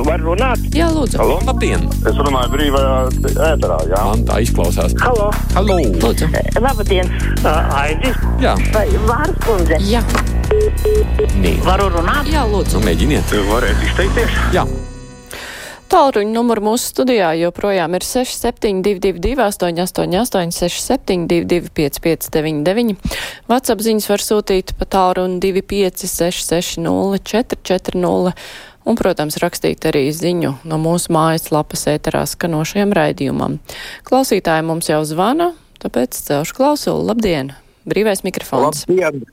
Var runāt? Jā, lūdzu. Halo? Labdien! Es runāju brīvajā ēterā, jā. Man tā izklausās. Halo, Halo! Lūdzu. labdien, Aidis. Jā, Vai Vārs kundze? Jā, nē. Varu runāt? jā, lūdzu. Nu, mēģiniet. Varētu izteikties? Jā, Tālruņa numuru mūsu studijā joprojām ir 6722, 888, 672, 559, WhatsApp ziņas var sūtīt pa tālruni 25, 660, 440, un, protams, rakstīt arī ziņu no mūsu mājaslapas ēterā skanošajam raidījumam. Klausītāji mums jau zvana, tāpēc celšu klausulu. Labdien! Brīvais mikrofons. Labdien!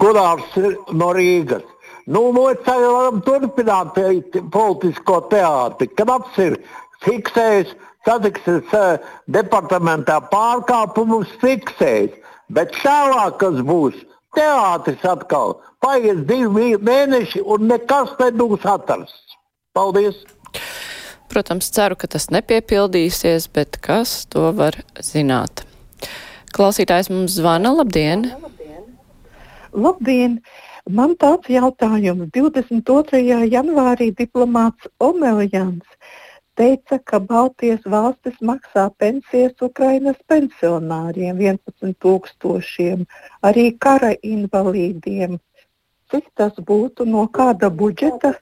Gunārs ir no Rīgas. Nu, mēs arī varam turpināt politisko teātri. Knaps ir fiksējis satiksmes eh, departamentā pārkāpumus fiksējis. Bet tālāk, kas būs, teātris atkal paies divi mēneši un nekas nebūs atrasts. Paldies! Protams, ceru, ka tas nepiepildīsies, bet kas to var zināt? Klausītājs mums zvana. Labdien! Labdien! Man tāds jautājums. 22. janvārī diplomāts Omeljans teica, ka Baltijas valstis maksā pensijas Ukrainas pensionāriem 11 tūkstošiem, arī kara invalīdiem. Cik tas būtu no kāda budžeta?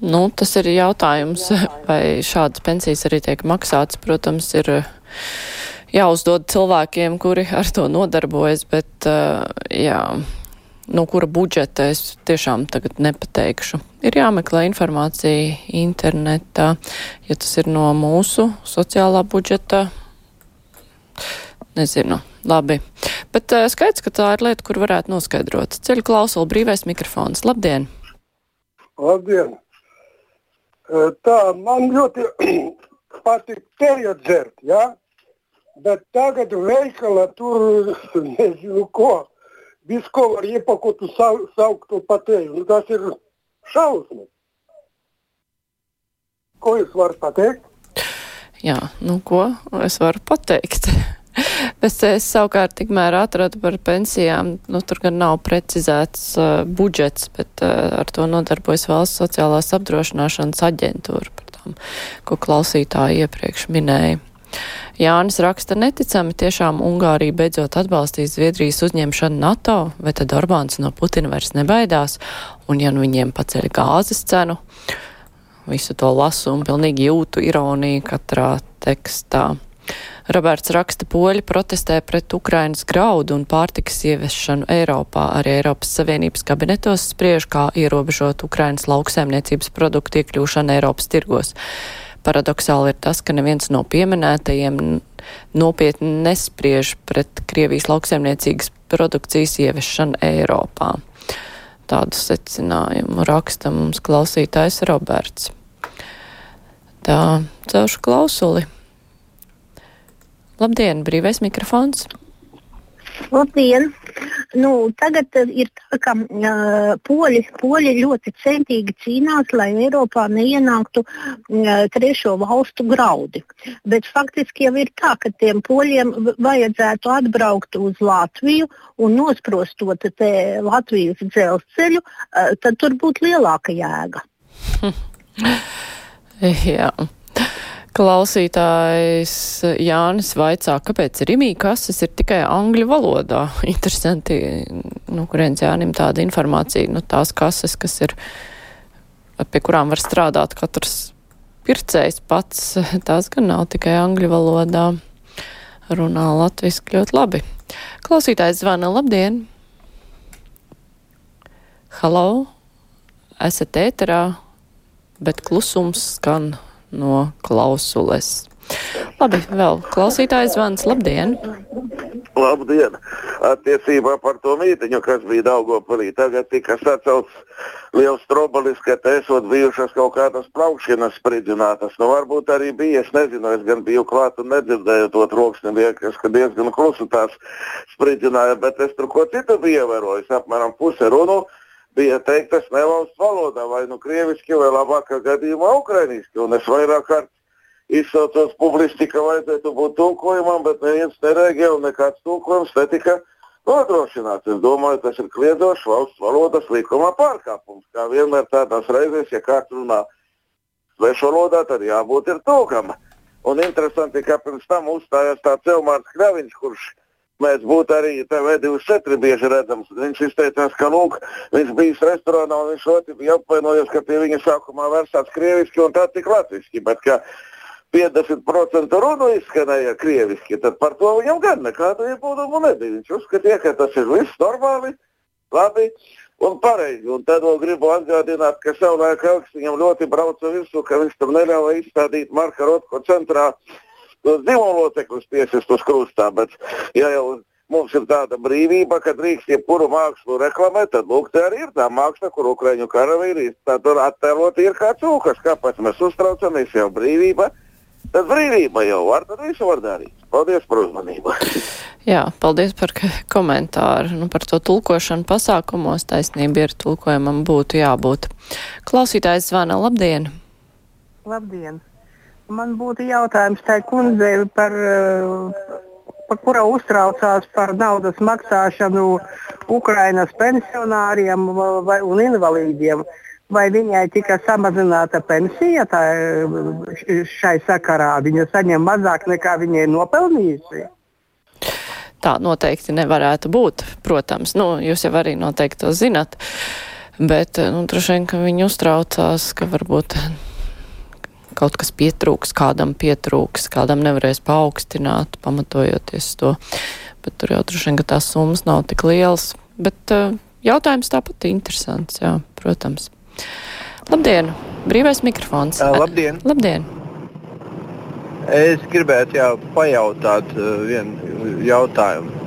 Nu, tas ir jautājums, vai šādas pensijas arī tiek maksātas. Protams, ir eh, jāuzdod cilvēkiem, kuri ar to nodarbojas, bet eh, jā, no kura budžeta es tiešām tagad nepateikšu. Ir jāmeklē informācija internetā, ja tas ir no mūsu sociālā budžeta. Nezinu. Labi. Bet uh, skaidrs, ka tā ir lieta, kur varētu noskaidrot. Ceļu klausulu brīvais mikrofons. Labdien! Labdien! Eh, Tā man ļoti patīk teju dzert, ja? bet tagad veikalā tur nezinu ko. Visu, ko var iepakot uz sau, sauktu patēju. Nu, tas ir šausmas. Ko jūs varat pateikt? Jā, nu ko es varu pateikt? Bet es savukārt tikmēr atradu par pensijām, nu tur gan nav precizēts uh, budžets, bet uh, ar to nodarbojas valsts sociālās apdrošināšanas aģentūra par tām, ko klausītāji iepriekš minēja. Jānis raksta neticami, tiešām Ungārija beidzot atbalstīs Zviedrijas uzņemšanu NATO, vai tad Orbāns no Putina vairs nebaidās, un ja nu viņiem paceļ gāzes cenu, visu to lasu un pilnīgi jūtu ironiju katrā tekstā. Roberts raksta, poļi protestē pret Ukrainas graudu un pārtikas ieviešanu Eiropā. Arī Eiropas Savienības kabinetos spriež, kā ierobežot Ukrainas lauksēmniecības produktu iekļūšanu Eiropas tirgos. Paradoxāli ir tas, ka neviens no pieminētajiem nopietni nespriež pret Krievijas lauksēmniecīgas produkcijas ieviešanu Eiropā. Tādu secinājumu raksta mums klausītājs Roberts. Tā, celšu klausuli. Labdien, brīvais mikrofons! Labdien! Nu, tagad uh, ir tā, ka uh, poļi, poļi ļoti centīgi cīnās, lai Eiropā neienāktu uh, trešo valstu graudi. Bet faktiski jau ir tā, ka tiem poļiem vajadzētu atbraukt uz Latviju un nosprostot Latvijas dzelzceļu, uh, tad tur būtu lielāka jēga. Jā. Klausītājs Jānis vaicā, kāpēc Rimī kases ir tikai angļu valodā. Interesanti, nu, kurienes Jānim tāda informācija, nu, tās kases, kas ir, pie kurām var strādāt katrs pircējs pats, tās gan nav tikai angļu valodā. Runā latviski ļoti labi. Klausītājs zvana, labdien! Halo! Esat ēterā, bet klusums skan no klausules. Labi, vēl klausītājs zvans. Labdien! Labdien! Attiecībā par to mītiņu, kas bija Daugopilī, tagad tika sacelts liels trobolis, ka te esot bijušas kaut kādas plaukšanas spridzinātas. Nu, varbūt arī bija, es nezinu, es gan biju klāt un nedzirdēju to troksni, liekas, ka diezgan klusu tās spridzināja, bet es tur ko citu biju ievērojis, apmēram puse runu bija teiktas nevalsts valodā, vai nu krieviski, vai labākā gadījumā ukrainiski. Un es vairāk kārt izsaucos publiski, ka vajadzētu būt tulkojumam, bet neviens nereaģēja un nekāds tulkojums netika nodrošināts. Es domāju, tas ir kliedzošs valsts valodas likuma pārkāpums. Kā vienmēr tādās reizēs, ja kāds runā svešu valodā, tad jābūt ir tūkam. Un interesanti, ka pirms tam uzstājās tāds Elmārs Kļaviņš, kurš mēs būtu arī TV24 bieži redzams. Viņš izteicās, ka lūk, viņš bija restorānā un viņš ļoti bija apvainojies, ka pie viņa sākumā vērsās krieviski un tā tik latviski. Bet, 50% runu izskanēja krieviski, tad par to viņam gan nekādu iebildumu nebija. Viņš uzskatīja, ka tas ir viss normāli, labi un pareizi. Un tad vēl gribu atgādināt, ka savulaik Elks viņam ļoti brauca virsū, ka viņš tam neļāva izstādīt Marka Rotko centrā tos dzimumu locekļus piesist uz krustā. Bet, ja jau mums ir tāda brīvība, ka drīkst jebkuru mākslu reklamēt, tad lūk, tā arī ir tā māksla, kur Ukrāņu karavīri tur attēlot ir kā cūkas. Kāpēc mēs uztraucamies jau brīvība? Tad brīvība jau var, tad visu var darīt. Paldies par uzmanību. Jā, paldies par komentāru. Nu, par to tulkošanu pasākumos taisnība ir tulkojumam būtu jābūt. Klausītājs zvana, labdien! Labdien! Man būtu jautājums tai kundzei par, par kura uztraucās par naudas maksāšanu Ukrainas pensionāriem vai, un invalīdiem. Vai viņai tika samazināta pensija tā, šai sakarā. Viņa saņem mazāk nekā viņa ir nopelnījusi. Tā noteikti nevarētu būt, protams. Nu, jūs jau arī noteikti to zinat. Bet, nu, droši vien, ka viņi uztraucās, ka varbūt kaut kas pietrūks, kādam pietrūks, kādam nevarēs paaugstināt, pamatojoties to. Bet tur jau droši vien, ka tās summas nav tik lielas. Bet uh, jautājums tāpat interesants, jā, protams. Labdien! Brīvais mikrofons. Uh, labdien! Labdien! Es gribētu jau pajautāt uh, vienu jautājumu.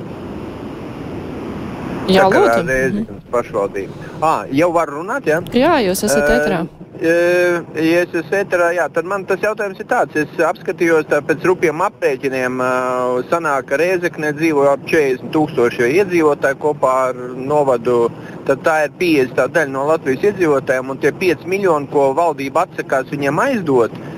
Jā, lūdzu. Rēziknas pašvaldība. Ah, jau var runāt, jā? Jā, jūs esat uh, ētrā. Ja es esmu ēterā, jā, tad man tas jautājums ir tāds. Es apskatījos tā, pēc rupjiem aprēķiniem. Sanāk, ka Rēzekne dzīvo ap 40 tūkstoši iedzīvotāji kopā ar novadu. Tad tā ir 50 daļa no Latvijas iedzīvotājiem, un tie 5 miljoni, ko valdība atsakās viņiem aizdot, Eh,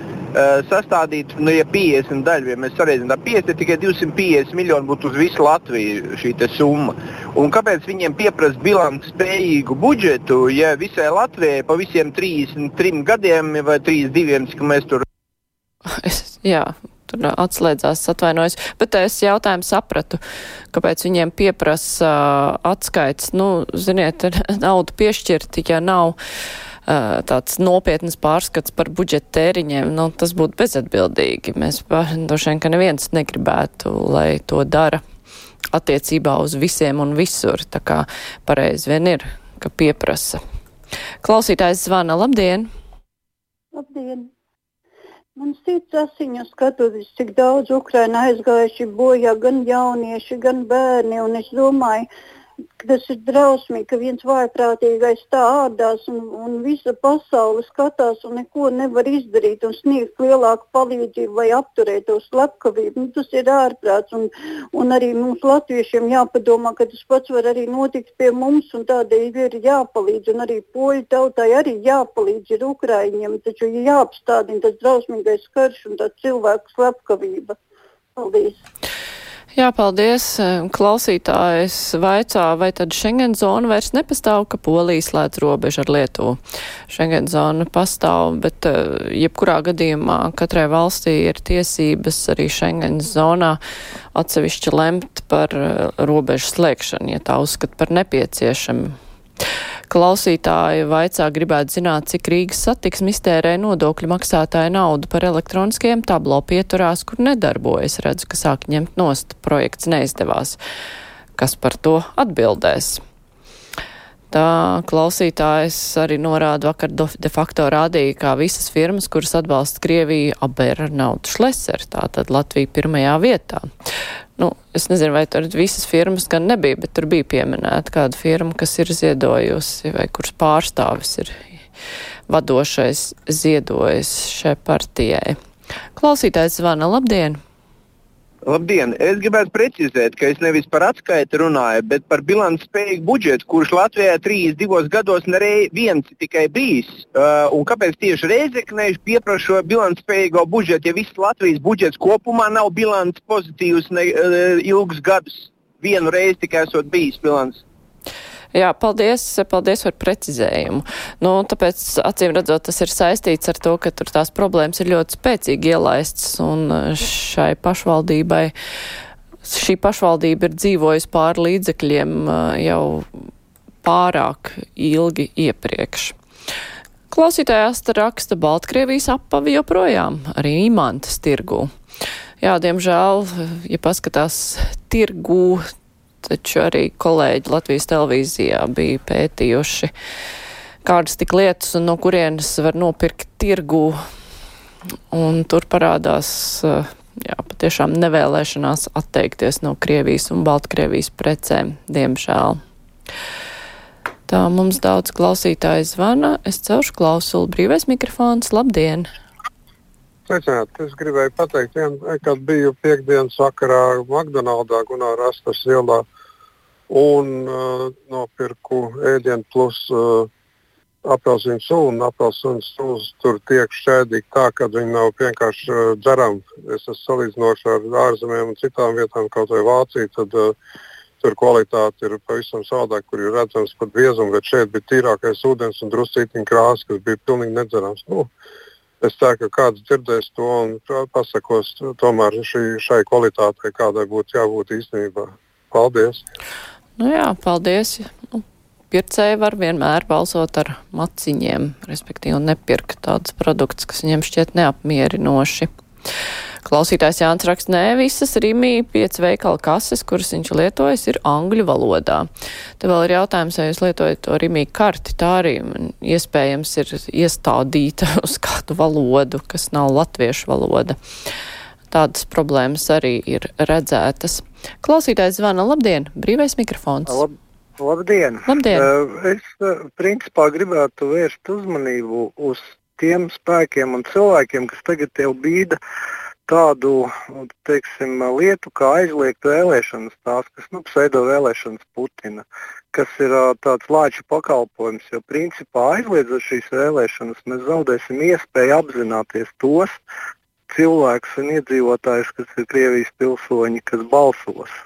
sastādīt, nu, ja 50 daļu, ja mēs sareizinām 50, tikai 250 miljoni būtu uz visu Latviju šī summa. Un kāpēc viņiem pieprasa bilanci spējīgu budžetu, ja visai Latvijai pa visiem 33 gadiem vai 32, cik mēs tur. Es, jā, tur atslēdzās, atvainojos. Bet es jautājumu sapratu, kāpēc viņiem pieprasa uh, atskaits. Nu, ziniet, naudu piešķirt, ja nav tāds nopietnas pārskats par budžeta tēriņiem, nu, tas būtu bezatbildīgi. Mēs droši vien, ka neviens negribētu, lai to dara attiecībā uz visiem un visur. Tā kā pareizi vien ir, ka pieprasa. Klausītājs zvana. Labdien! Labdien! Man sirds asiņu skatoties, cik daudz Ukraina aizgājuši bojā gan jaunieši, gan bērni, un es domāju, Tas ir drausmīgi, ka viens vājprātīgais tā ādās un, un visa pasaule skatās un neko nevar izdarīt un sniegt lielāku palīdzību vai apturēt to slepkavību. Nu, tas ir ārprāts un, un arī mums latviešiem jāpadomā, ka tas pats var arī notikt pie mums un tādēļ ir jāpalīdz un arī poļu tautai arī jāpalīdz ir Ukraiņiem, taču ir jāapstādina tas drausmīgais karš un tā cilvēku slepkavība. Paldies! Jā, paldies. Klausītājs vaicā, vai tad Schengen zona vairs nepastāv, ka Polija slēdz robežu ar Lietuvu. Schengen zona pastāv, bet eh, jebkurā gadījumā katrai valstī ir tiesības arī Schengen zonā atsevišķi lemt par eh, robežu slēgšanu, ja tā uzskata par nepieciešamu. Klausītāji vaicā gribētu zināt, cik Rīgas satiksmi iztērē nodokļu maksātāja naudu par elektroniskiem tablo pieturās, kur nedarbojas. Redzu, ka sāk ņemt nost, projekts neizdevās. Kas par to atbildēs? Tā klausītājs arī norāda vakar de facto rādīja, kā visas firmas, kuras atbalsta Krieviju, abēra naudu šleser, tātad Latvija pirmajā vietā. Nu, es nezinu, vai tur visas firmas gan nebija, bet tur bija pieminēta kāda firma, kas ir ziedojusi vai kuras pārstāvis ir vadošais ziedojis šai partijai. Klausītājs zvana, labdien! Labdien! Es gribētu precizēt, ka es nevis par atskaiti runāju, bet par bilances spējīgu budžetu, kurš Latvijā 32 gados neviens tikai bijis. Uh, un kāpēc tieši Reizekneši pieprasa šo bilances spējīgo budžetu, ja viss Latvijas budžets kopumā nav bilances pozitīvs ne, uh, ilgus gadus? vienu reizi tikai esot bijis pilns. Jā, paldies, paldies par precizējumu. Nu, tāpēc, acīm redzot, tas ir saistīts ar to, ka tur tās problēmas ir ļoti spēcīgi ielaistas un šai pašvaldībai, šī pašvaldība ir dzīvojusi pār līdzekļiem jau pārāk ilgi iepriekš. Klausītājās raksta Baltkrievijas apavi joprojām, arī imantas tirgū. Jā, diemžēl, ja paskatās tirgū, taču arī kolēģi Latvijas televīzijā bija pētījuši, kādas tik lietas un no kurienes var nopirkt tirgu. Un tur parādās, jā, patiešām nevēlēšanās atteikties no Krievijas un Baltkrievijas precēm, diemžēl. Tā mums daudz klausītāju zvana. Es celšu klausulu brīvais mikrofons. Labdien! Sveicināti! Es gribēju pateikt, vien, kad biju piekdienas vakarā McDonaldā Gunāra Rastas ielā un uh, nopirku ēdienu plus uh, apelsīnu sulu apelsīnu sulas tur tiek šķēdīgi tā, ka viņi nav vienkārši uh, dzerami. Es esmu salīdzinoši ar ārzemēm un citām vietām, kaut vai Vāciju. Tad, uh, Tur kvalitāte ir pavisam savādāka, kur ir redzams pat biezums, bet šeit bija tīrākais ūdens un druscītiņa krāsa, kas bija pilnīgi nedzerams. Nu, Es ceru, ka kāds dzirdēs to un pasakos tomēr šī, šai kvalitātei, kādai būtu jābūt īstenībā. Paldies! Nu jā, paldies! Nu, pircēji var vienmēr balsot ar maciņiem, respektīvi nepirkt tādus produktus, kas viņiem šķiet neapmierinoši. Klausītājs Jānis raksta, nē, visas Rīmī piec veikala kases, kuras viņš lietojas, ir angļu valodā. Te vēl ir jautājums, vai jūs lietojat to Rīmī karti, tā arī iespējams ir iestādīta uz kādu valodu, kas nav latviešu valoda. Tādas problēmas arī ir redzētas. Klausītājs zvana, labdien, brīvais mikrofons. Lab, labdien! Labdien. Uh, es uh, principā gribētu vērst uzmanību uz tiem spēkiem un cilvēkiem, kas tagad jau bīda tādu teiksim, lietu, kā aizliegt vēlēšanas, tās, kas nu, pseido vēlēšanas Putina, kas ir tāds lāču pakalpojums. Jo principā aizliedzot šīs vēlēšanas, mēs zaudēsim iespēju apzināties tos cilvēkus un iedzīvotājus, kas ir Krievijas pilsoņi, kas balsos.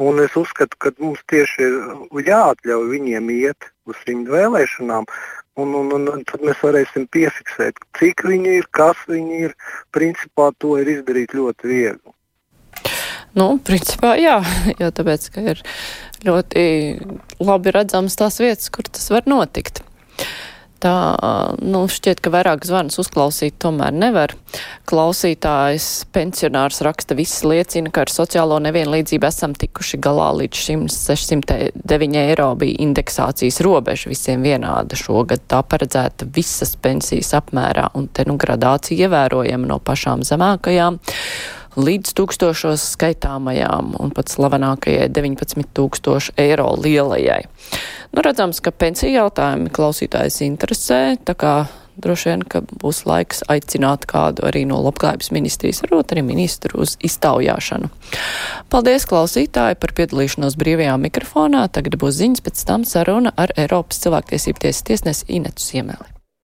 Un es uzskatu, ka mums tieši ir jāatļauj viņiem iet uz viņu vēlēšanām, Un, un, un, un tad mēs varēsim piefiksēt, cik viņi ir, kas viņi ir. Principā to ir izdarīt ļoti viegli. Nu, principā jā, jo tāpēc, ka ir ļoti labi redzams tās vietas, kur tas var notikt. Tā, nu, šķiet, ka vairāk zvanus uzklausīt tomēr nevar. Klausītājs pensionārs raksta, viss liecina, ka ar sociālo nevienlīdzību esam tikuši galā līdz šim 609 eiro bija indeksācijas robeža visiem vienāda šogad. Tā paredzēta visas pensijas apmērā un te nu gradācija ievērojama no pašām zemākajām līdz tūkstošos skaitāmajām un pat slavenākajai 19 tūkstošu eiro lielajai. Nu, redzams, ka pensiju jautājumi klausītājs interesē, tā kā droši vien, ka būs laiks aicināt kādu arī no labklājības ministrijas, varbūt arī ministru uz iztaujāšanu. Paldies, klausītāji, par piedalīšanos brīvajā mikrofonā. Tagad būs ziņas, pēc tam saruna ar Eiropas cilvēktiesību tiesas tiesnesi Inetu Siemeli.